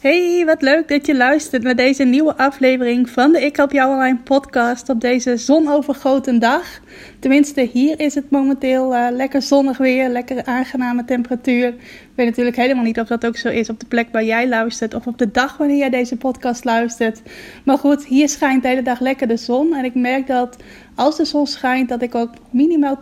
Hey, wat leuk dat je luistert naar deze nieuwe aflevering van de Ik Help Jou Online podcast op deze zonovergoten dag. Tenminste, hier is het momenteel uh, lekker zonnig weer, lekker aangename temperatuur. Ik weet natuurlijk helemaal niet of dat ook zo is op de plek waar jij luistert of op de dag wanneer jij deze podcast luistert. Maar goed, hier schijnt de hele dag lekker de zon en ik merk dat als de zon schijnt, dat ik ook minimaal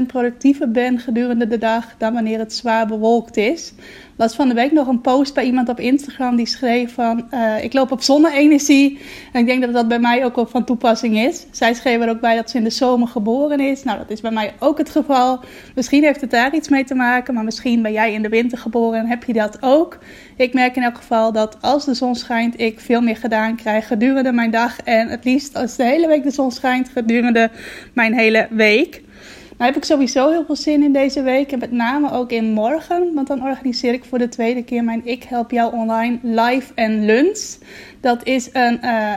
20% productiever ben gedurende de dag dan wanneer het zwaar bewolkt is. Was van de week nog een post bij iemand op Instagram die schreef van uh, ik loop op zonne-energie. En ik denk dat dat bij mij ook wel van toepassing is. Zij schreef er ook bij dat ze in de zomer geboren is. Nou, dat is bij mij ook het geval. Misschien heeft het daar iets mee te maken, maar misschien ben jij in de winter geboren en heb je dat ook. Ik merk in elk geval dat als de zon schijnt, ik veel meer gedaan krijg gedurende mijn dag. En het liefst als de hele week de zon schijnt, gedurende mijn hele week. Nou heb ik sowieso heel veel zin in deze week. En met name ook in morgen. Want dan organiseer ik voor de tweede keer mijn Ik Help Jou Online Live en Lunch. Dat is een uh,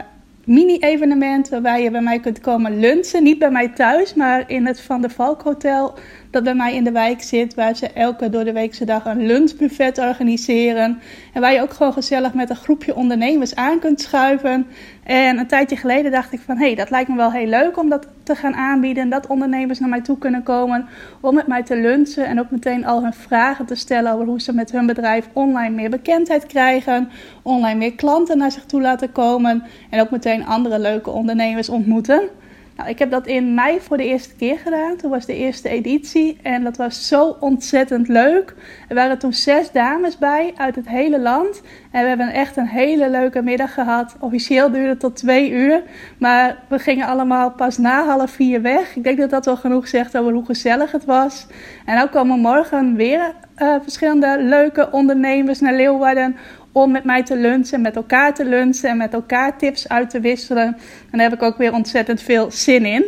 mini-evenement waarbij je bij mij kunt komen lunchen. Niet bij mij thuis, maar in het Van der Valk Hotel dat bij mij in de wijk zit. Waar ze elke door de weekse dag een lunchbuffet organiseren. En waar je ook gewoon gezellig met een groepje ondernemers aan kunt schuiven. En een tijdje geleden dacht ik van, hé, hey, dat lijkt me wel heel leuk om dat te gaan aanbieden. Dat ondernemers naar mij toe kunnen komen om met mij te lunchen. En ook meteen al hun vragen te stellen over hoe ze met hun bedrijf online meer bekendheid krijgen. Online meer klanten naar zich toe laten komen. En ook meteen andere leuke ondernemers ontmoeten. Nou, ik heb dat in mei voor de eerste keer gedaan. Toen was de eerste editie en dat was zo ontzettend leuk. Er waren toen zes dames bij uit het hele land. En we hebben echt een hele leuke middag gehad. Officieel duurde het tot twee uur. Maar we gingen allemaal pas na half vier weg. Ik denk dat dat wel genoeg zegt over hoe gezellig het was. En ook komen morgen weer uh, verschillende leuke ondernemers naar Leeuwarden om met mij te lunchen, met elkaar te lunchen en met elkaar tips uit te wisselen. En daar heb ik ook weer ontzettend veel zin in.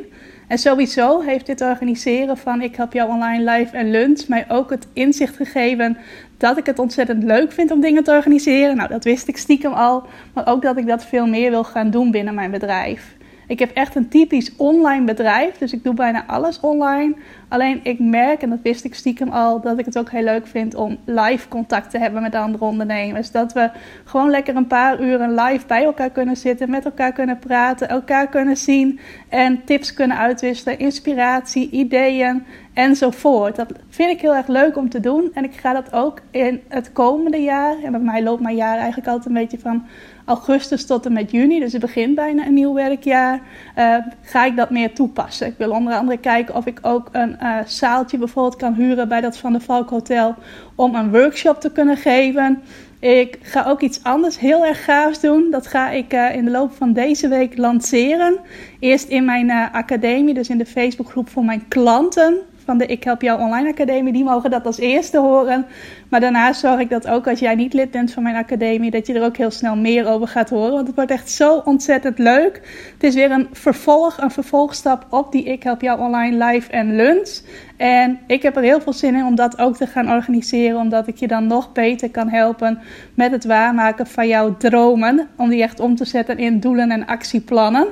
En sowieso heeft dit organiseren van Ik help jou online live en lunch mij ook het inzicht gegeven dat ik het ontzettend leuk vind om dingen te organiseren. Nou, dat wist ik stiekem al, maar ook dat ik dat veel meer wil gaan doen binnen mijn bedrijf. Ik heb echt een typisch online bedrijf, dus ik doe bijna alles online. Alleen ik merk, en dat wist ik stiekem al, dat ik het ook heel leuk vind om live contact te hebben met andere ondernemers. Dat we gewoon lekker een paar uren live bij elkaar kunnen zitten, met elkaar kunnen praten, elkaar kunnen zien en tips kunnen uitwisselen, inspiratie, ideeën enzovoort. Dat vind ik heel erg leuk om te doen en ik ga dat ook in het komende jaar, en bij mij loopt mijn jaar eigenlijk altijd een beetje van augustus tot en met juni, dus het begint bijna een nieuw werkjaar, uh, ga ik dat meer toepassen. Ik wil onder andere kijken of ik ook een uh, zaaltje bijvoorbeeld kan huren bij dat Van de Valk Hotel om een workshop te kunnen geven. Ik ga ook iets anders heel erg gaafs doen. Dat ga ik uh, in de loop van deze week lanceren. Eerst in mijn academie, dus in de Facebookgroep voor mijn klanten van de Ik Help Jou Online Academie, die mogen dat als eerste horen. Maar daarnaast zorg ik dat ook als jij niet lid bent van mijn academie, dat je er ook heel snel meer over gaat horen. Want het wordt echt zo ontzettend leuk. Het is weer een vervolg, een vervolgstap op die Ik Help Jou Online Live en Lunch. En ik heb er heel veel zin in om dat ook te gaan organiseren, omdat ik je dan nog beter kan helpen met het waarmaken van jouw dromen. Om die echt om te zetten in doelen en actieplannen.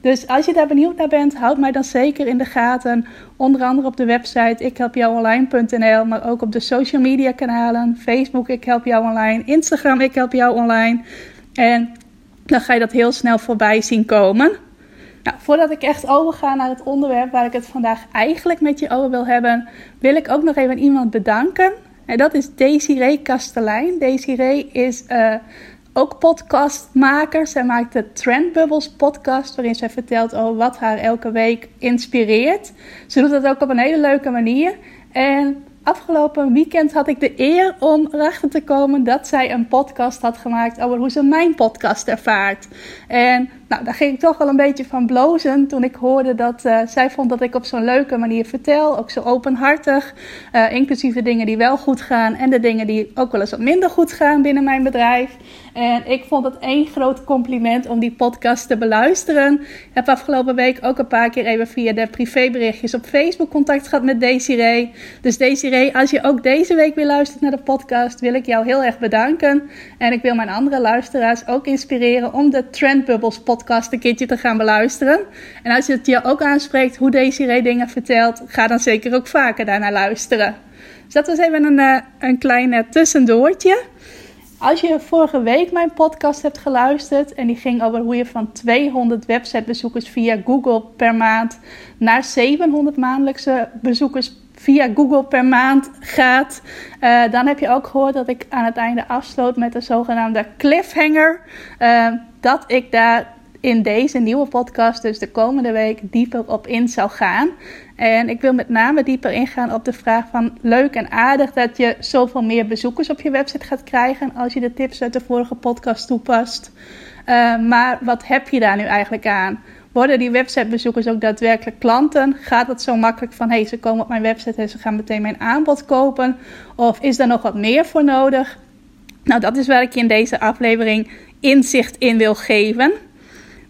Dus als je daar benieuwd naar bent, houd mij dan zeker in de gaten. Onder andere op de website ikhelpjouonline.nl, maar ook op de social media kanalen. Facebook Ik Help Jou Online, Instagram Ik Help Jou Online. En dan ga je dat heel snel voorbij zien komen. Nou, voordat ik echt overga naar het onderwerp waar ik het vandaag eigenlijk met je over wil hebben, wil ik ook nog even iemand bedanken. En dat is Desiree Kastelein. Desiree is uh, ook podcastmaker. Zij maakt de Trend Bubbles podcast, waarin zij vertelt over wat haar elke week inspireert. Ze doet dat ook op een hele leuke manier. En afgelopen weekend had ik de eer om erachter te komen dat zij een podcast had gemaakt over hoe ze mijn podcast ervaart. En Nou, daar ging ik toch wel een beetje van blozen toen ik hoorde dat uh, zij vond dat ik op zo'n leuke manier vertel. Ook zo openhartig. Uh, inclusief de dingen die wel goed gaan en de dingen die ook wel eens wat minder goed gaan binnen mijn bedrijf. En ik vond het één groot compliment om die podcast te beluisteren. Ik heb afgelopen week ook een paar keer even via de privéberichtjes op Facebook contact gehad met Desiree. Dus Desiree, als je ook deze week weer luistert naar de podcast, wil ik jou heel erg bedanken. En ik wil mijn andere luisteraars ook inspireren om de Trend Bubbles podcast een keertje te gaan beluisteren. En als het je ook aanspreekt hoe Desiree dingen vertelt, ga dan zeker ook vaker daarnaar luisteren. Dus dat was even een, eh, een klein uh, tussendoortje. Als je vorige week mijn podcast hebt geluisterd en die ging over hoe je van 200 websitebezoekers via Google per maand naar 700 maandelijkse bezoekers via Google per maand gaat, uh, dan heb je ook gehoord dat ik aan het einde afsloot met de zogenaamde cliffhanger. Dat ik daar in deze nieuwe podcast, dus de komende week, dieper op in zou gaan. En ik wil met name dieper ingaan op de vraag van leuk en aardig dat je zoveel meer bezoekers op je website gaat krijgen als je de tips uit de vorige podcast toepast. Uh, maar wat heb je daar nu eigenlijk aan? Worden die websitebezoekers ook daadwerkelijk klanten? Gaat het zo makkelijk van hey, ze komen op mijn website en ze gaan meteen mijn aanbod kopen? Of is daar nog wat meer voor nodig? Nou, dat is waar ik je in deze aflevering inzicht in wil geven.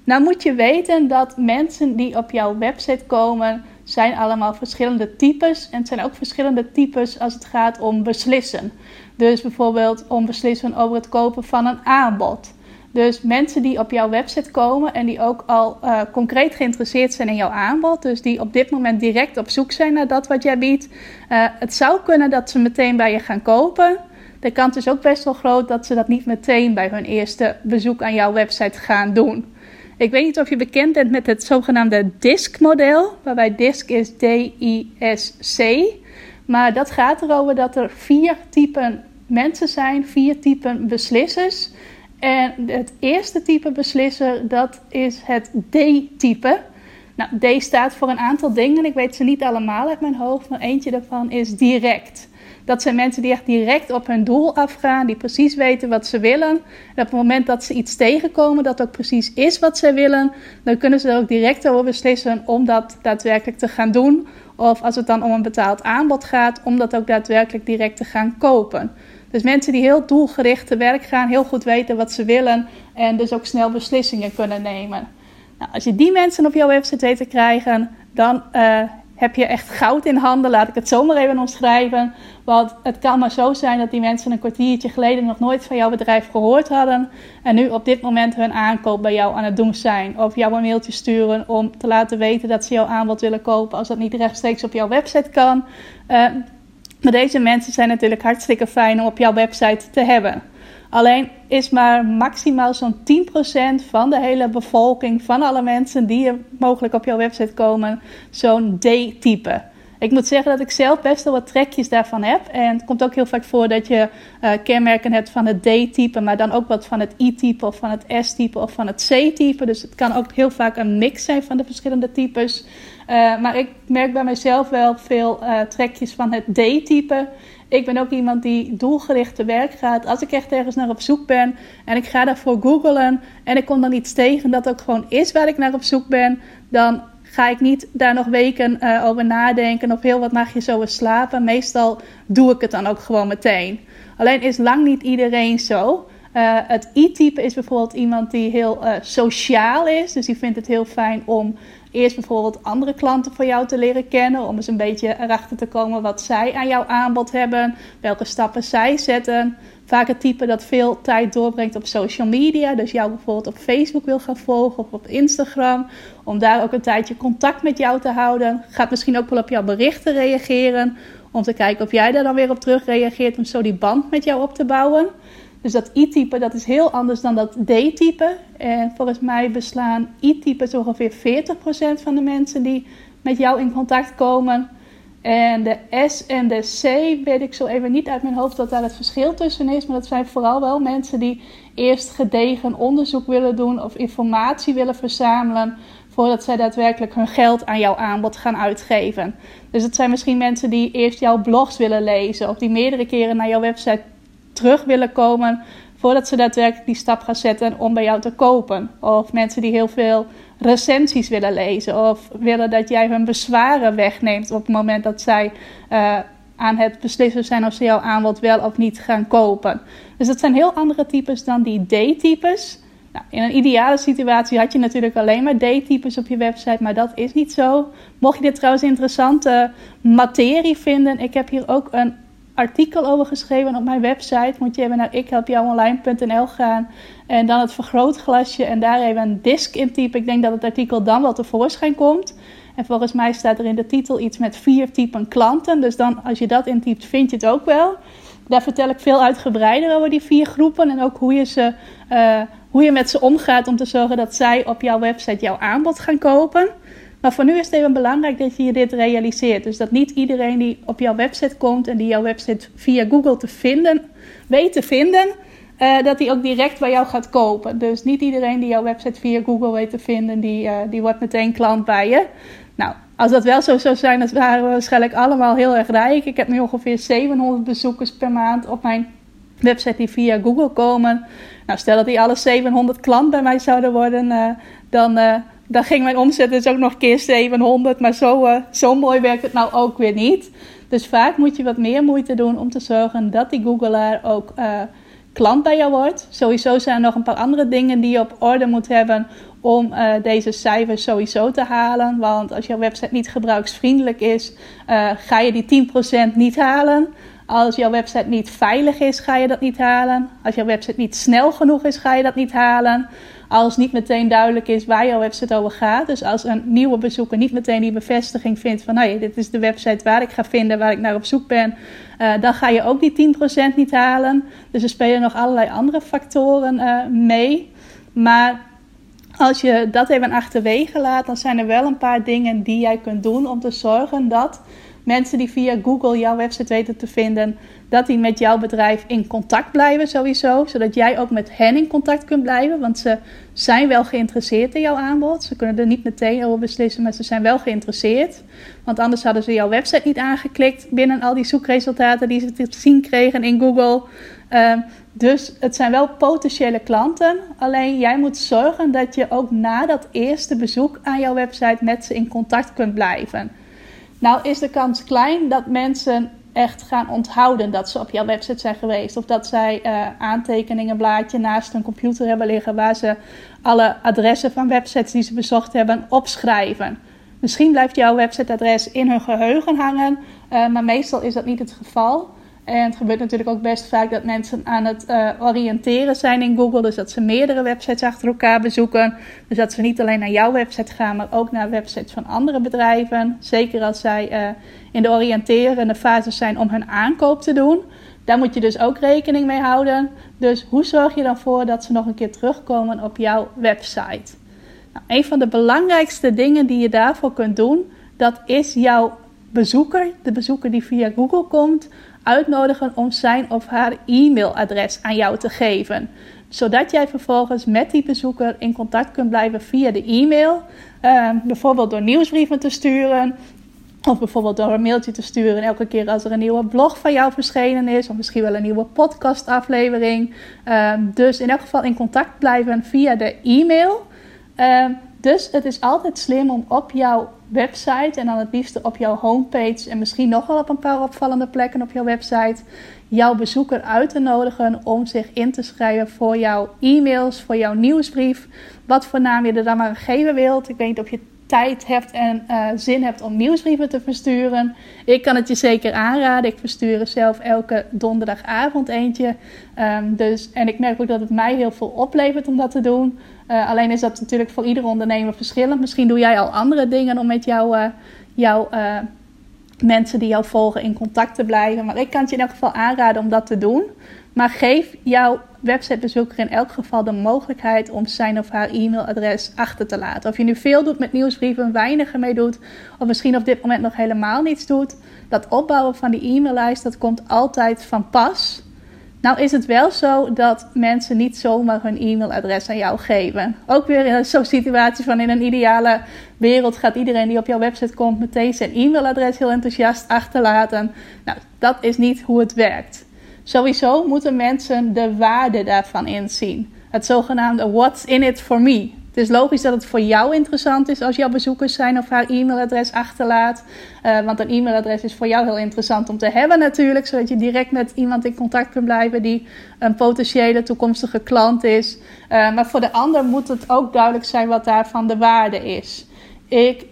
Nou moet je weten dat mensen die op jouw website komen, zijn allemaal verschillende types. En het zijn ook verschillende types als het gaat om beslissen. Dus bijvoorbeeld om beslissen over het kopen van een aanbod. Dus mensen die op jouw website komen en die ook al uh, concreet geïnteresseerd zijn in jouw aanbod, dus die op dit moment direct op zoek zijn naar dat wat jij biedt, uh, het zou kunnen dat ze meteen bij je gaan kopen. De kans is ook best wel groot dat ze dat niet meteen bij hun eerste bezoek aan jouw website gaan doen. Ik weet niet of je bekend bent met het zogenaamde DISC-model, waarbij DISC is D-I-S-C. Maar dat gaat erover dat er vier typen mensen zijn, vier typen beslissers. En het eerste type beslisser, dat is het D-type. Nou, D staat voor een aantal dingen. Ik weet ze niet allemaal uit mijn hoofd, maar eentje daarvan is direct. Dat zijn mensen die echt direct op hun doel afgaan, die precies weten wat ze willen. En op het moment dat ze iets tegenkomen dat ook precies is wat ze willen, dan kunnen ze er ook direct over beslissen om dat daadwerkelijk te gaan doen. Of als het dan om een betaald aanbod gaat, om dat ook daadwerkelijk direct te gaan kopen. Dus mensen die heel doelgericht te werk gaan, heel goed weten wat ze willen en dus ook snel beslissingen kunnen nemen. Nou, als je die mensen op jouw website te krijgen, dan uh, heb je echt goud in handen, laat ik het zomaar even omschrijven. Want het kan maar zo zijn dat die mensen een kwartiertje geleden nog nooit van jouw bedrijf gehoord hadden. En nu op dit moment hun aankoop bij jou aan het doen zijn. Of jou een mailtje sturen om te laten weten dat ze jouw aanbod willen kopen als dat niet rechtstreeks op jouw website kan. Uh, maar deze mensen zijn natuurlijk hartstikke fijn om op jouw website te hebben. Alleen is maar maximaal zo'n 10% van de hele bevolking, van alle mensen die er mogelijk op jouw website komen, zo'n D-type. Ik moet zeggen dat ik zelf best wel wat trekjes daarvan heb. En het komt ook heel vaak voor dat je uh, kenmerken hebt van het D-type, maar dan ook wat van het I-type of van het S-type of van het C-type. Dus het kan ook heel vaak een mix zijn van de verschillende types. Uh, maar ik merk bij mezelf wel veel uh, trekjes van het D-type. Ik ben ook iemand die doelgericht te werk gaat. Als ik echt ergens naar op zoek ben en ik ga daarvoor googlen en ik kom dan iets tegen dat ook gewoon is waar ik naar op zoek ben, dan ga ik niet daar nog weken uh, over nadenken of heel wat nachtjes over slapen. Meestal doe ik het dan ook gewoon meteen. Alleen is lang niet iedereen zo. Uh, het I-type is bijvoorbeeld iemand die heel uh, sociaal is. Dus die vindt het heel fijn om eerst bijvoorbeeld andere klanten voor jou te leren kennen. Om eens een beetje erachter te komen wat zij aan jouw aanbod hebben. Welke stappen zij zetten. Vaak het type dat veel tijd doorbrengt op social media. Dus jou bijvoorbeeld op Facebook wil gaan volgen of op Instagram. Om daar ook een tijdje contact met jou te houden. Gaat misschien ook wel op jouw berichten reageren. Om te kijken of jij daar dan weer op terug reageert. Om zo die band met jou op te bouwen. Dus dat I-type dat is heel anders dan dat D-type. En volgens mij beslaan I-types ongeveer 40% van de mensen die met jou in contact komen. En de S en de C weet ik zo even niet uit mijn hoofd wat daar het verschil tussen is. Maar dat zijn vooral wel mensen die eerst gedegen onderzoek willen doen of informatie willen verzamelen. Voordat zij daadwerkelijk hun geld aan jouw aanbod gaan uitgeven. Dus het zijn misschien mensen die eerst jouw blogs willen lezen. Of die meerdere keren naar jouw website terug willen komen voordat ze daadwerkelijk die stap gaan zetten om bij jou te kopen. Of mensen die heel veel recensies willen lezen. Of willen dat jij hun bezwaren wegneemt op het moment dat zij uh, aan het beslissen zijn of ze jouw aanbod wel of niet gaan kopen. Dus dat zijn heel andere types dan die D-types. Nou, in een ideale situatie had je natuurlijk alleen maar D-types op je website, maar dat is niet zo. Mocht je dit trouwens interessante materie vinden, ik heb hier ook een artikel over geschreven op mijn website. Moet je even naar ikhelpjouonline.nl gaan en dan het vergrootglasje en daar even een disk in typen. Ik denk dat het artikel dan wel tevoorschijn komt. En volgens mij staat er in de titel iets met vier typen klanten. Dus dan, als je dat intypt, vind je het ook wel. Daar vertel ik veel uitgebreider over die vier groepen en ook hoe je, ze, uh, hoe je met ze omgaat om te zorgen dat zij op jouw website jouw aanbod gaan kopen. Maar voor nu is het even belangrijk dat je dit realiseert. Dus dat niet iedereen die op jouw website komt en die jouw website via Google te vinden, weet te vinden, uh, dat die ook direct bij jou gaat kopen. Dus niet iedereen die jouw website via Google weet te vinden, die, uh, die wordt meteen klant bij je. Nou, als dat wel zo zou zijn, dan waren we waarschijnlijk allemaal heel erg rijk. Ik heb nu ongeveer 700 bezoekers per maand op mijn website die via Google komen. Nou, stel dat die alle 700 klant bij mij zouden worden, uh, dan, dan ging mijn omzet dus ook nog keer 700. Maar zo, uh, zo mooi werkt het nou ook weer niet. Dus vaak moet je wat meer moeite doen om te zorgen dat die Googleaar ook klant bij jou wordt. Sowieso zijn er nog een paar andere dingen die je op orde moet hebben om uh, deze cijfers sowieso te halen. Want als jouw website niet gebruiksvriendelijk is, ga je die 10% niet halen. Als jouw website niet veilig is, ga je dat niet halen. Als jouw website niet snel genoeg is, ga je dat niet halen. Als niet meteen duidelijk is waar jouw website over gaat. Dus als een nieuwe bezoeker niet meteen die bevestiging vindt van... Hey, dit is de website waar ik ga vinden, waar ik naar op zoek ben... Uh, dan ga je ook die 10% niet halen. Dus er spelen nog allerlei andere factoren uh, mee. Maar als je dat even achterwege laat, dan zijn er wel een paar dingen die jij kunt doen om te zorgen dat mensen die via Google jouw website weten te vinden, dat die met jouw bedrijf in contact blijven sowieso. Zodat jij ook met hen in contact kunt blijven. Want ze zijn wel geïnteresseerd in jouw aanbod. Ze kunnen er niet meteen over beslissen, maar ze zijn wel geïnteresseerd. Want anders hadden ze jouw website niet aangeklikt binnen al die zoekresultaten die ze te zien kregen in Google. Uh, dus het zijn wel potentiële klanten. Alleen jij moet zorgen dat je ook na dat eerste bezoek aan jouw website met ze in contact kunt blijven. Nou is de kans klein dat mensen echt gaan onthouden dat ze op jouw website zijn geweest. Of dat zij uh, aantekeningen, blaadje naast hun computer hebben liggen waar ze alle adressen van websites die ze bezocht hebben opschrijven. Misschien blijft jouw websiteadres in hun geheugen hangen, uh, maar meestal is dat niet het geval. En het gebeurt natuurlijk ook best vaak dat mensen aan het uh, oriënteren zijn in Google. Dus dat ze meerdere websites achter elkaar bezoeken. Dus dat ze niet alleen naar jouw website gaan, maar ook naar websites van andere bedrijven. Zeker als zij uh, in de oriënterende fase zijn om hun aankoop te doen. Daar moet je dus ook rekening mee houden. Dus hoe zorg je dan voor dat ze nog een keer terugkomen op jouw website? Nou, een van de belangrijkste dingen die je daarvoor kunt doen, dat is jouw bezoeker, de bezoeker die via Google komt, uitnodigen om zijn of haar e-mailadres aan jou te geven. Zodat jij vervolgens met die bezoeker in contact kunt blijven via de e-mail. Uh, bijvoorbeeld door nieuwsbrieven te sturen. Of bijvoorbeeld door een mailtje te sturen elke keer als er een nieuwe blog van jou verschenen is. Of misschien wel een nieuwe podcastaflevering. Uh, dus in elk geval in contact blijven via de e-mail. Uh, dus het is altijd slim om op jouw website en dan het liefst op jouw homepage en misschien nog wel op een paar opvallende plekken op jouw website jouw bezoeker uit te nodigen om zich in te schrijven voor jouw e-mails, voor jouw nieuwsbrief. Wat voor naam je er dan maar geven wilt. Ik weet niet of je tijd hebt en uh, zin hebt om nieuwsbrieven te versturen. Ik kan het je zeker aanraden. Ik verstuur er zelf elke donderdagavond eentje. Um, dus, en ik merk ook dat het mij heel veel oplevert om dat te doen. Uh, alleen is dat natuurlijk voor iedere ondernemer verschillend. Misschien doe jij al andere dingen om met jouw, uh, jouw mensen die jou volgen in contact te blijven. Maar ik kan je in elk geval aanraden om dat te doen. Maar geef jouw websitebezoeker in elk geval de mogelijkheid om zijn of haar e-mailadres achter te laten. Of je nu veel doet met nieuwsbrieven, weinig ermee doet, of misschien op dit moment nog helemaal niets doet. Dat opbouwen van die e-maillijst, dat komt altijd van pas. Nou is het wel zo dat mensen niet zomaar hun e-mailadres aan jou geven. Ook weer zo'n situatie van in een ideale wereld gaat iedereen die op jouw website komt meteen zijn e-mailadres heel enthousiast achterlaten. Nou, dat is niet hoe het werkt. Sowieso moeten mensen de waarde daarvan inzien. Het zogenaamde what's in it for me. Het is logisch dat het voor jou interessant is als jouw bezoekers zijn of haar e-mailadres achterlaat. Uh, want een e-mailadres is voor jou heel interessant om te hebben natuurlijk. Zodat je direct met iemand in contact kunt blijven die een potentiële toekomstige klant is. Uh, maar voor de ander moet het ook duidelijk zijn wat daarvan de waarde is. Ik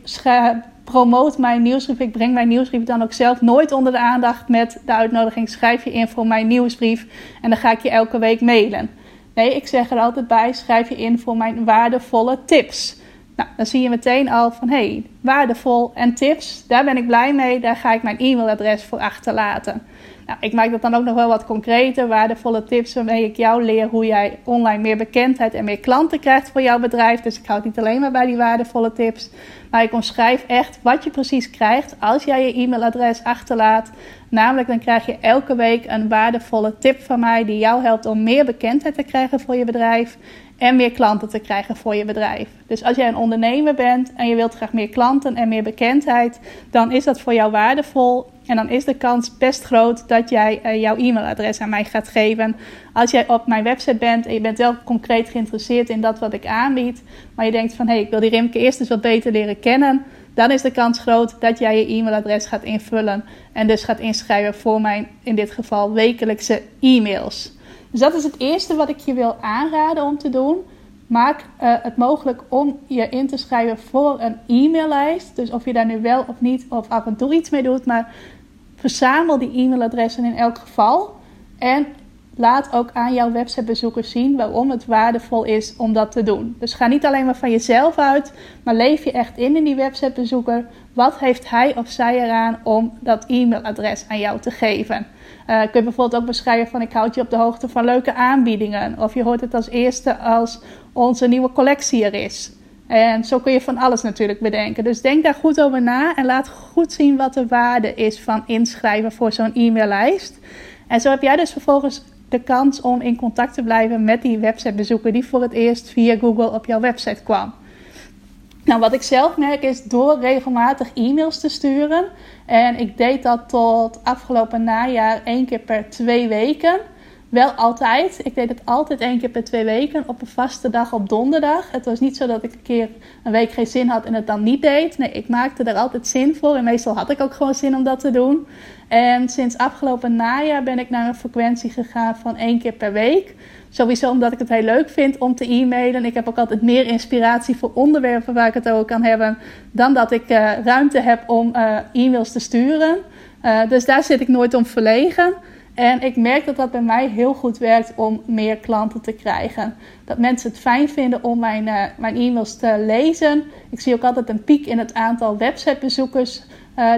promoot mijn nieuwsbrief. Ik breng mijn nieuwsbrief dan ook zelf nooit onder de aandacht met de uitnodiging. Schrijf je in voor mijn nieuwsbrief en dan ga ik je elke week mailen. Nee, ik zeg er altijd bij: schrijf je in voor mijn waardevolle tips. Nou, dan zie je meteen al van hé, hey, waardevol en tips, daar ben ik blij mee, daar ga ik mijn e-mailadres voor achterlaten. Nou, ik maak dat dan ook nog wel wat concreter, waardevolle tips waarmee ik jou leer hoe jij online meer bekendheid en meer klanten krijgt voor jouw bedrijf. Dus ik houd niet alleen maar bij die waardevolle tips, maar ik omschrijf echt wat je precies krijgt als jij je e-mailadres achterlaat. Namelijk, dan krijg je elke week een waardevolle tip van mij die jou helpt om meer bekendheid te krijgen voor je bedrijf en meer klanten te krijgen voor je bedrijf. Dus als jij een ondernemer bent en je wilt graag meer klanten en meer bekendheid, dan is dat voor jou waardevol. En dan is de kans best groot dat jij uh, jouw e-mailadres aan mij gaat geven. Als jij op mijn website bent en je bent wel concreet geïnteresseerd in dat wat ik aanbied, maar je denkt van hé, hey, ik wil die Rimke eerst eens wat beter leren kennen, dan is de kans groot dat jij je e-mailadres gaat invullen en dus gaat inschrijven voor mijn, in dit geval, wekelijkse e-mails. Dus dat is het eerste wat ik je wil aanraden om te doen. Maak uh, het mogelijk om je in te schrijven voor een e-maillijst. Dus of je daar nu wel of niet of af en toe iets mee doet, maar verzamel die e-mailadressen in elk geval. En laat ook aan jouw websitebezoekers zien waarom het waardevol is om dat te doen. Dus ga niet alleen maar van jezelf uit, maar leef je echt in in die websitebezoeker. Wat heeft hij of zij eraan om dat e-mailadres aan jou te geven? Uh, kun je bijvoorbeeld ook beschrijven van ik houd je op de hoogte van leuke aanbiedingen. Of je hoort het als eerste als onze nieuwe collectie er is. En zo kun je van alles natuurlijk bedenken. Dus denk daar goed over na en laat goed zien wat de waarde is van inschrijven voor zo'n e-maillijst. En zo heb jij dus vervolgens de kans om in contact te blijven met die websitebezoeker die voor het eerst via Google op jouw website kwam. Nou, wat ik zelf merk is door regelmatig e-mails te sturen. En ik deed dat tot afgelopen najaar één keer per twee weken. Wel altijd. Ik deed het altijd één keer per twee weken op een vaste dag op donderdag. Het was niet zo dat ik een keer een week geen zin had en het dan niet deed. Nee, ik maakte er altijd zin voor. En meestal had ik ook gewoon zin om dat te doen. En sinds afgelopen najaar ben ik naar een frequentie gegaan van één keer per week. Sowieso omdat ik het heel leuk vind om te e-mailen. Ik heb ook altijd meer inspiratie voor onderwerpen waar ik het over kan hebben. Dan dat ik uh, ruimte heb om uh, e-mails te sturen. Uh, dus daar zit ik nooit om verlegen. En ik merk dat dat bij mij heel goed werkt om meer klanten te krijgen. Dat mensen het fijn vinden om mijn, mijn e-mails te lezen. Ik zie ook altijd een piek in het aantal websitebezoekers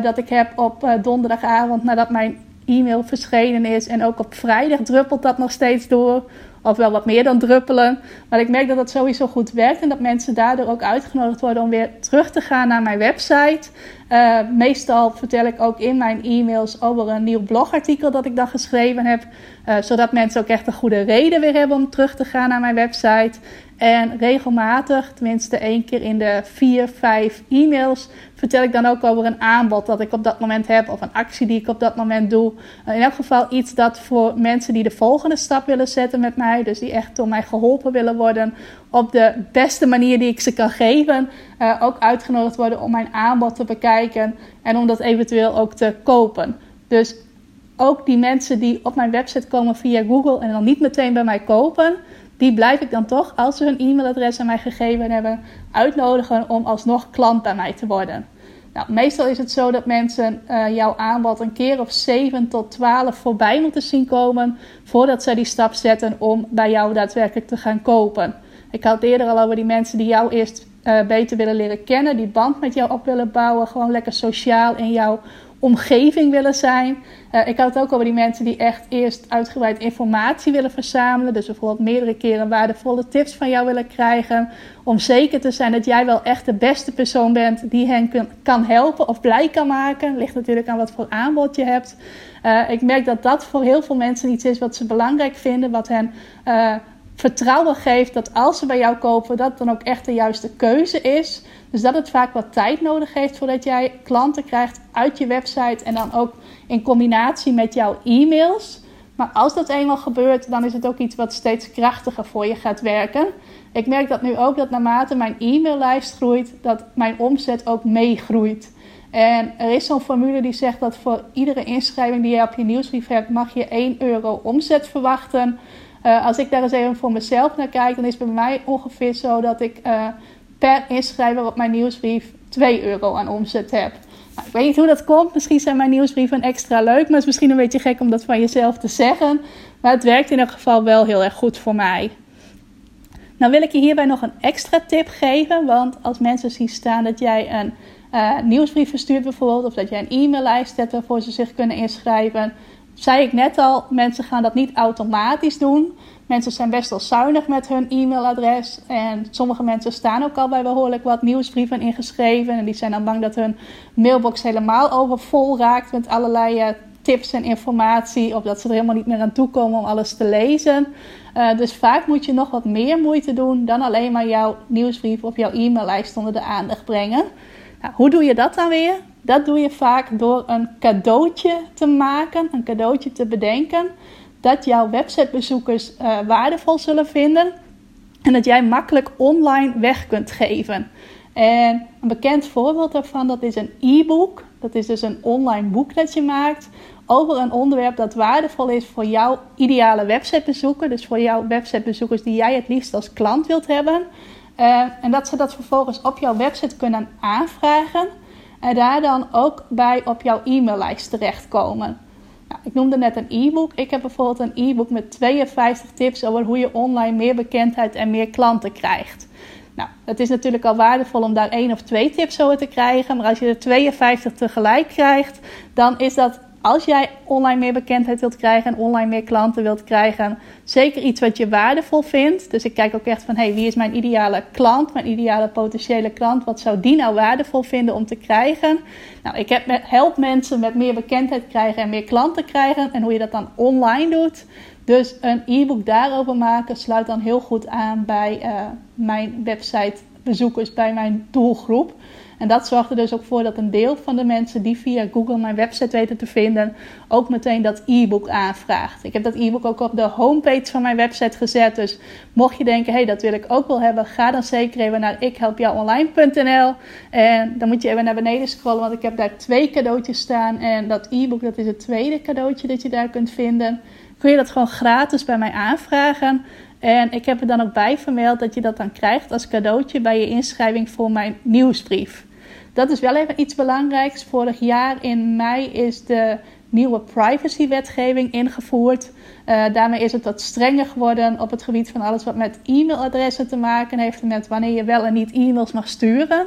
dat ik heb op donderdagavond nadat mijn e-mail verschenen is. En ook op vrijdag druppelt dat nog steeds door. Of wel wat meer dan druppelen. Maar ik merk dat dat sowieso goed werkt. En dat mensen daardoor ook uitgenodigd worden om weer terug te gaan naar mijn website. Uh, meestal vertel ik ook in mijn e-mails over een nieuw blogartikel dat ik dan geschreven heb. Uh, zodat mensen ook echt een goede reden weer hebben om terug te gaan naar mijn website. En regelmatig, tenminste één keer in de vier, vijf e-mails, vertel ik dan ook over een aanbod dat ik op dat moment heb of een actie die ik op dat moment doe. Eh, in elk geval iets dat voor mensen die de volgende stap willen zetten met mij, dus die echt door mij geholpen willen worden op de beste manier die ik ze kan geven, uh, ook uitgenodigd worden om mijn aanbod te bekijken en om dat eventueel ook te kopen. Dus ook die mensen die op mijn website komen via Google en dan niet meteen bij mij kopen, die blijf ik dan toch, als ze hun e-mailadres aan mij gegeven hebben, uitnodigen om alsnog klant bij mij te worden. Nou, meestal is het zo dat mensen uh, jouw aanbod een keer of 7 tot 12 voorbij moeten zien komen voordat zij die stap zetten om bij jou daadwerkelijk te gaan kopen. Ik had eerder al over die mensen die jou eerst uh, beter willen leren kennen, die band met jou op willen bouwen, gewoon lekker sociaal in jouw omgeving willen zijn. Uh, ik had het ook over die mensen die echt eerst uitgebreid informatie willen verzamelen. Dus bijvoorbeeld meerdere keren waardevolle tips van jou willen krijgen. Om zeker te zijn dat jij wel echt de beste persoon bent die hen kan, helpen of blij kan maken. Ligt natuurlijk aan wat voor aanbod je hebt. Uh, ik merk dat dat voor heel veel mensen iets is wat ze belangrijk vinden. Wat hen uh, vertrouwen geeft dat als ze bij jou kopen, dat dan ook echt de juiste keuze is. Dus dat het vaak wat tijd nodig heeft voordat jij klanten krijgt uit je website en dan ook in combinatie met jouw e-mails. Maar als dat eenmaal gebeurt, dan is het ook iets wat steeds krachtiger voor je gaat werken. Ik merk dat nu ook dat naarmate mijn e-maillijst groeit, dat mijn omzet ook meegroeit. En er is zo'n formule die zegt dat voor iedere inschrijving die je op je nieuwsbrief hebt, mag je 1 euro omzet verwachten. Uh, als ik daar eens even voor mezelf naar kijk, dan is bij mij ongeveer zo dat ik uh, per inschrijver op mijn nieuwsbrief 2 euro aan omzet heb. Nou, ik weet niet hoe dat komt. Misschien zijn mijn nieuwsbrieven extra leuk, maar het is misschien een beetje gek om dat van jezelf te zeggen. Maar het werkt in elk geval wel heel erg goed voor mij. Nou wil ik je hierbij nog een extra tip geven, want als mensen zien staan dat jij een uh, nieuwsbrief verstuurt bijvoorbeeld, of dat jij een e-maillijst hebt waarvoor ze zich kunnen inschrijven, zei ik net al, mensen gaan dat niet automatisch doen. Mensen zijn best wel zuinig met hun e-mailadres. En sommige mensen staan ook al bij behoorlijk wat nieuwsbrieven ingeschreven. En die zijn dan bang dat hun mailbox helemaal overvol raakt met allerlei uh, tips en informatie. Of dat ze er helemaal niet meer aan toe komen om alles te lezen. Uh, dus vaak moet je nog wat meer moeite doen dan alleen maar jouw nieuwsbrief of jouw e-maillijst onder de aandacht brengen. Nou, hoe doe je dat dan weer? Dat doe je vaak door een cadeautje te maken, een cadeautje te bedenken, dat jouw websitebezoekers uh, waardevol zullen vinden en dat jij makkelijk online weg kunt geven. En een bekend voorbeeld daarvan, dat is een e-book. Dat is dus een online boek dat je maakt over een onderwerp dat waardevol is voor jouw ideale websitebezoeker. Dus voor jouw websitebezoekers die jij het liefst als klant wilt hebben. Uh, en dat ze dat vervolgens op jouw website kunnen aanvragen. En daar dan ook bij op jouw e-maillijst terechtkomen. Nou, ik noemde net een e-book. Ik heb bijvoorbeeld een e-book met 52 tips over hoe je online meer bekendheid en meer klanten krijgt. Nou, het is natuurlijk al waardevol om daar één of twee tips over te krijgen. Maar als je er 52 tegelijk krijgt, dan is dat als jij online meer bekendheid wilt krijgen en online meer klanten wilt krijgen, zeker iets wat je waardevol vindt. Dus ik kijk ook echt van, hey, wie is mijn ideale klant, mijn ideale potentiële klant? Wat zou die nou waardevol vinden om te krijgen? Nou, ik heb met, help mensen met meer bekendheid krijgen en meer klanten krijgen. En hoe je dat dan online doet. Dus een e-book daarover maken sluit dan heel goed aan bij uh, mijn website bezoekers, bij mijn doelgroep. En dat zorgt er dus ook voor dat een deel van de mensen die via Google mijn website weten te vinden, ook meteen dat e-book aanvraagt. Ik heb dat e-book ook op de homepage van mijn website gezet. Dus mocht je denken, hé, hey, dat wil ik ook wel hebben, ga dan zeker even naar ikhelpjouonline.nl. En dan moet je even naar beneden scrollen, want ik heb daar twee cadeautjes staan. En dat e-book, dat is het tweede cadeautje dat je daar kunt vinden. Kun je dat gewoon gratis bij mij aanvragen. En ik heb er dan ook bij vermeld dat je dat dan krijgt als cadeautje bij je inschrijving voor mijn nieuwsbrief. Dat is wel even iets belangrijks. Vorig jaar in mei is de nieuwe privacywetgeving ingevoerd. Uh, daarmee is het wat strenger geworden op het gebied van alles wat met e-mailadressen te maken heeft. En met wanneer je wel en niet e-mails mag sturen.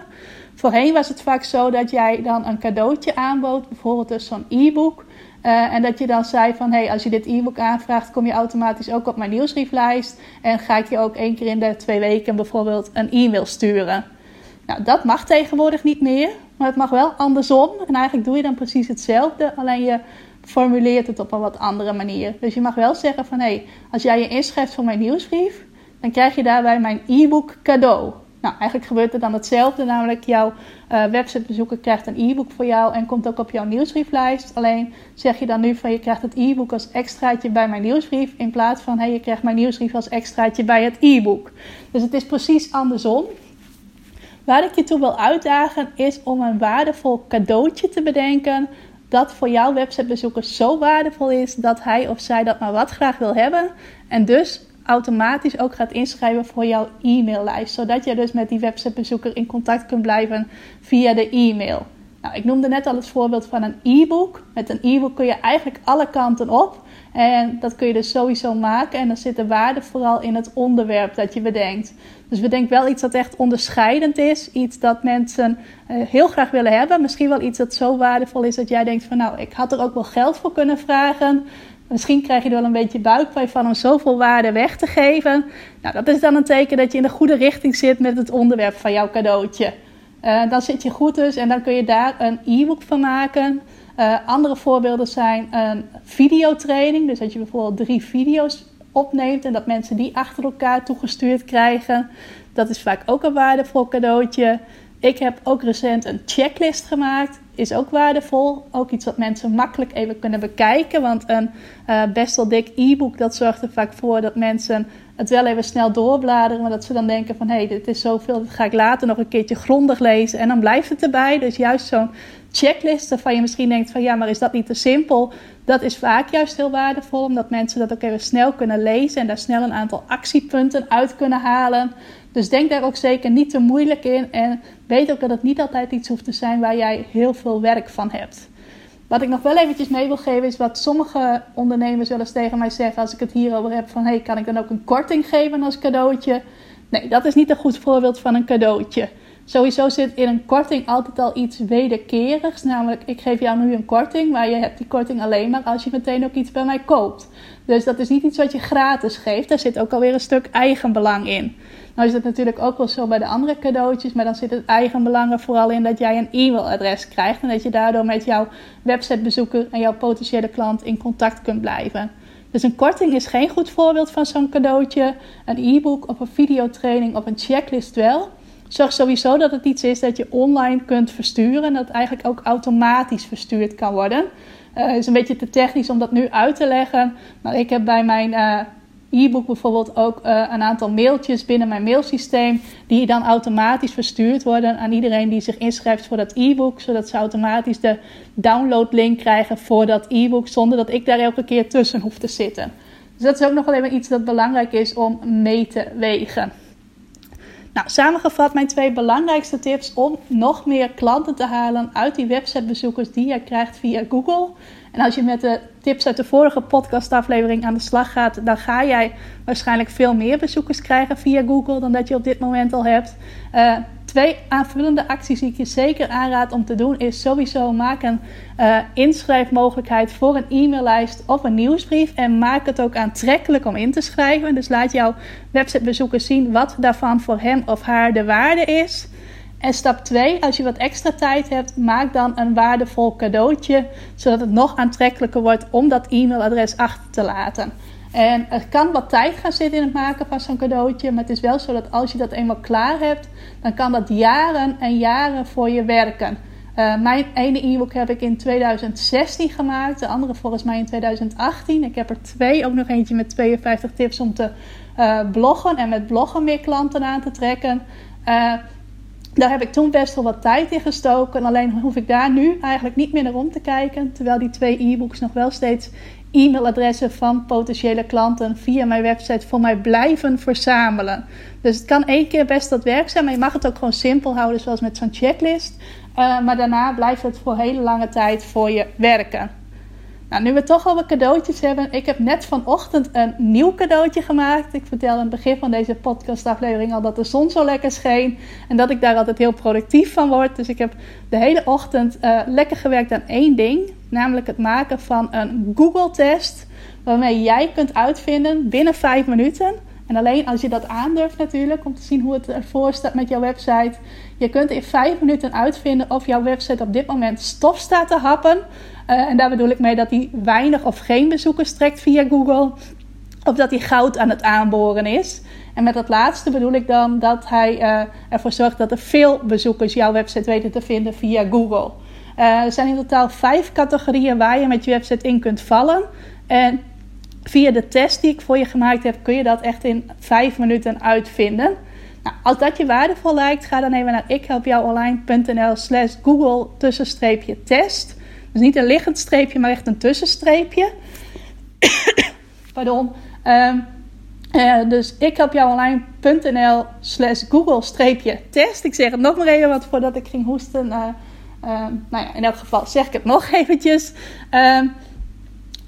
Voorheen was het vaak zo dat jij dan een cadeautje aanbood, bijvoorbeeld dus zo'n e-book. Uh, en dat je dan zei van, hey, als je dit e-book aanvraagt, kom je automatisch ook op mijn nieuwsbrieflijst. En ga ik je ook één keer in de twee weken bijvoorbeeld een e-mail sturen. Nou, dat mag tegenwoordig niet meer, maar het mag wel andersom. En eigenlijk doe je dan precies hetzelfde, alleen je formuleert het op een wat andere manier. Dus je mag wel zeggen van, hé, hey, als jij je inschrijft voor mijn nieuwsbrief, dan krijg je daarbij mijn e-book cadeau. Nou, eigenlijk gebeurt er dan hetzelfde, namelijk jouw uh, websitebezoeker krijgt een e-book voor jou en komt ook op jouw nieuwsbrieflijst. Alleen zeg je dan nu van je krijgt het e-book als extraatje bij mijn nieuwsbrief, in plaats van hey, je krijgt mijn nieuwsbrief als extraatje bij het e-book. Dus het is precies andersom. Waar ik je toe wil uitdagen is om een waardevol cadeautje te bedenken dat voor jouw websitebezoeker zo waardevol is dat hij of zij dat maar wat graag wil hebben en dus automatisch ook gaat inschrijven voor jouw e-maillijst, zodat je dus met die websitebezoeker in contact kunt blijven via de e-mail. Nou, ik noemde net al het voorbeeld van een e-book. Met een e-book kun je eigenlijk alle kanten op. En dat kun je dus sowieso maken. En dan zit de waarde vooral in het onderwerp dat je bedenkt. Dus bedenk wel iets dat echt onderscheidend is. Iets dat mensen uh, heel graag willen hebben. Misschien wel iets dat zo waardevol is dat jij denkt van nou, ik had er ook wel geld voor kunnen vragen. Misschien krijg je er wel een beetje buikpijn van om zoveel waarde weg te geven. Nou, dat is dan een teken dat je in de goede richting zit met het onderwerp van jouw cadeautje. Uh, dan zit je goed dus en dan kun je daar een e-book van maken. Uh, andere voorbeelden zijn een videotraining. Dus dat je bijvoorbeeld drie video's opneemt en dat mensen die achter elkaar toegestuurd krijgen. Dat is vaak ook een waardevol cadeautje. Ik heb ook recent een checklist gemaakt. Is ook waardevol. Ook iets wat mensen makkelijk even kunnen bekijken. Want een uh, best wel dik e-book, dat zorgt er vaak voor dat mensen het wel even snel doorbladeren. Maar dat ze dan denken van, hé, hey, dit is zoveel, dat ga ik later nog een keertje grondig lezen. En dan blijft het erbij. Dus juist zo'n checklist waarvan je misschien denkt van, ja, maar is dat niet te simpel? Dat is vaak juist heel waardevol, omdat mensen dat ook even snel kunnen lezen en daar snel een aantal actiepunten uit kunnen halen. Dus denk daar ook zeker niet te moeilijk in en weet ook dat het niet altijd iets hoeft te zijn waar jij heel veel werk van hebt. Wat ik nog wel eventjes mee wil geven is wat sommige ondernemers wel eens tegen mij zeggen als ik het hierover heb van hey, kan ik dan ook een korting geven als cadeautje? Nee, dat is niet een goed voorbeeld van een cadeautje. Sowieso zit in een korting altijd al iets wederkerigs. Namelijk, ik geef jou nu een korting, maar je hebt die korting alleen maar als je meteen ook iets bij mij koopt. Dus dat is niet iets wat je gratis geeft. Daar zit ook alweer een stuk eigenbelang in. Nou is dat natuurlijk ook wel zo bij de andere cadeautjes, maar dan zit het eigenbelang er vooral in dat jij een e-mailadres krijgt en dat je daardoor met jouw websitebezoeker en jouw potentiële klant in contact kunt blijven. Dus een korting is geen goed voorbeeld van zo'n cadeautje. Een e-book of een videotraining of een checklist wel. Zorg sowieso dat het iets is dat je online kunt versturen en dat het eigenlijk ook automatisch verstuurd kan worden. Het uh, is een beetje te technisch om dat nu uit te leggen, maar ik heb bij mijn uh, e-book bijvoorbeeld ook uh, een aantal mailtjes binnen mijn mailsysteem, die dan automatisch verstuurd worden aan iedereen die zich inschrijft voor dat e-book, zodat ze automatisch de downloadlink krijgen voor dat e-book, zonder dat ik daar elke keer tussen hoef te zitten. Dus dat is ook nog wel even iets dat belangrijk is om mee te wegen. Nou, samengevat mijn twee belangrijkste tips om nog meer klanten te halen uit die websitebezoekers die je krijgt via Google. En als je met de tips uit de vorige podcastaflevering aan de slag gaat, dan ga jij waarschijnlijk veel meer bezoekers krijgen via Google dan dat je op dit moment al hebt. Uh, twee aanvullende acties die ik je zeker aanraad om te doen, is sowieso maak een uh, inschrijfmogelijkheid voor een e-maillijst of een nieuwsbrief. En maak het ook aantrekkelijk om in te schrijven. Dus laat jouw websitebezoeker zien wat daarvan voor hem of haar de waarde is. En stap 2, als je wat extra tijd hebt, maak dan een waardevol cadeautje, zodat het nog aantrekkelijker wordt om dat e-mailadres achter te laten. En er kan wat tijd gaan zitten in het maken van zo'n cadeautje, maar het is wel zo dat als je dat eenmaal klaar hebt, dan kan dat jaren en jaren voor je werken. Uh, mijn ene e-book heb ik in 2016 gemaakt, de andere volgens mij in 2018. Ik heb er twee, ook nog eentje met 52 tips om te uh, bloggen en met bloggen meer klanten aan te trekken. Uh, daar heb ik toen best wel wat tijd in gestoken. Alleen hoef ik daar nu eigenlijk niet meer naar om te kijken. Terwijl die twee e-books nog wel steeds e-mailadressen van potentiële klanten via mijn website voor mij blijven verzamelen. Dus het kan één keer best dat werk zijn, maar je mag het ook gewoon simpel houden, zoals met zo'n checklist. Uh, maar daarna blijft het voor hele lange tijd voor je werken. Nou, nu we toch al wat cadeautjes hebben. Ik heb net vanochtend een nieuw cadeautje gemaakt. Ik vertelde aan het begin van deze podcastaflevering al dat de zon zo lekker scheen. En dat ik daar altijd heel productief van word. Dus ik heb de hele ochtend uh, lekker gewerkt aan één ding. Namelijk het maken van een Google-test. Waarmee jij kunt uitvinden binnen vijf minuten. En alleen als je dat aandurft natuurlijk, om te zien hoe het ervoor staat met jouw website. Je kunt in vijf minuten uitvinden of jouw website op dit moment stof staat te happen uh, en daar bedoel ik mee dat hij weinig of geen bezoekers trekt via Google. Of dat hij goud aan het aanboren is. En met dat laatste bedoel ik dan dat hij uh, ervoor zorgt dat er veel bezoekers jouw website weten te vinden via Google. Uh, er zijn in totaal vijf categorieën waar je met je website in kunt vallen. En via de test die ik voor je gemaakt heb, kun je dat echt in vijf minuten uitvinden. Nou, als dat je waardevol lijkt, ga dan even naar ikhelpjouonline.nl slash google tussenstreepje test. Dus niet een liggend streepje, maar echt een tussenstreepje. Pardon. Um, uh, dus ik heb jou online.nl slash google test. Ik zeg het nog maar even, wat voordat ik ging hoesten. Uh, uh, nou ja, in elk geval zeg ik het nog eventjes. Ehm,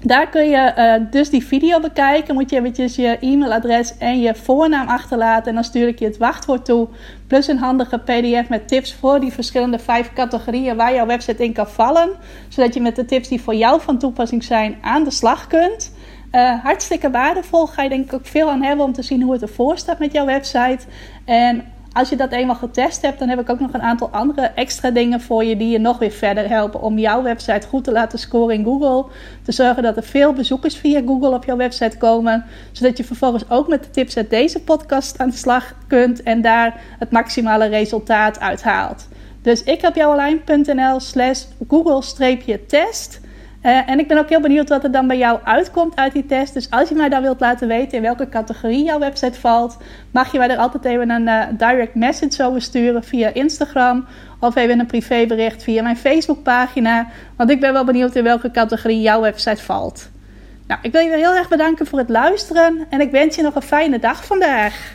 daar kun je uh, dus die video bekijken. Moet je eventjes je e-mailadres en je voornaam achterlaten. En dan stuur ik je het wachtwoord toe. Plus een handige pdf met tips voor die verschillende vijf categorieën waar jouw website in kan vallen. Zodat je met de tips die voor jou van toepassing zijn aan de slag kunt. Uh, hartstikke waardevol. Ga je denk ik ook veel aan hebben om te zien hoe het ervoor staat met jouw website. En Als je dat eenmaal getest hebt, dan heb ik ook nog een aantal andere extra dingen voor je die je nog weer verder helpen om jouw website goed te laten scoren in Google. Te zorgen dat er veel bezoekers via Google op jouw website komen, zodat je vervolgens ook met de tips uit deze podcast aan de slag kunt en daar het maximale resultaat uithaalt. Dus ik heb jouwonline.nl slash google-test. Uh, en ik ben ook heel benieuwd wat er dan bij jou uitkomt uit die test. Dus als je mij dan wilt laten weten in welke categorie jouw website valt, mag je mij er altijd even een uh, direct message over sturen via Instagram. Of even een privébericht via mijn Facebookpagina. Want ik ben wel benieuwd in welke categorie jouw website valt. Nou, ik wil je heel erg bedanken voor het luisteren. En ik wens je nog een fijne dag vandaag.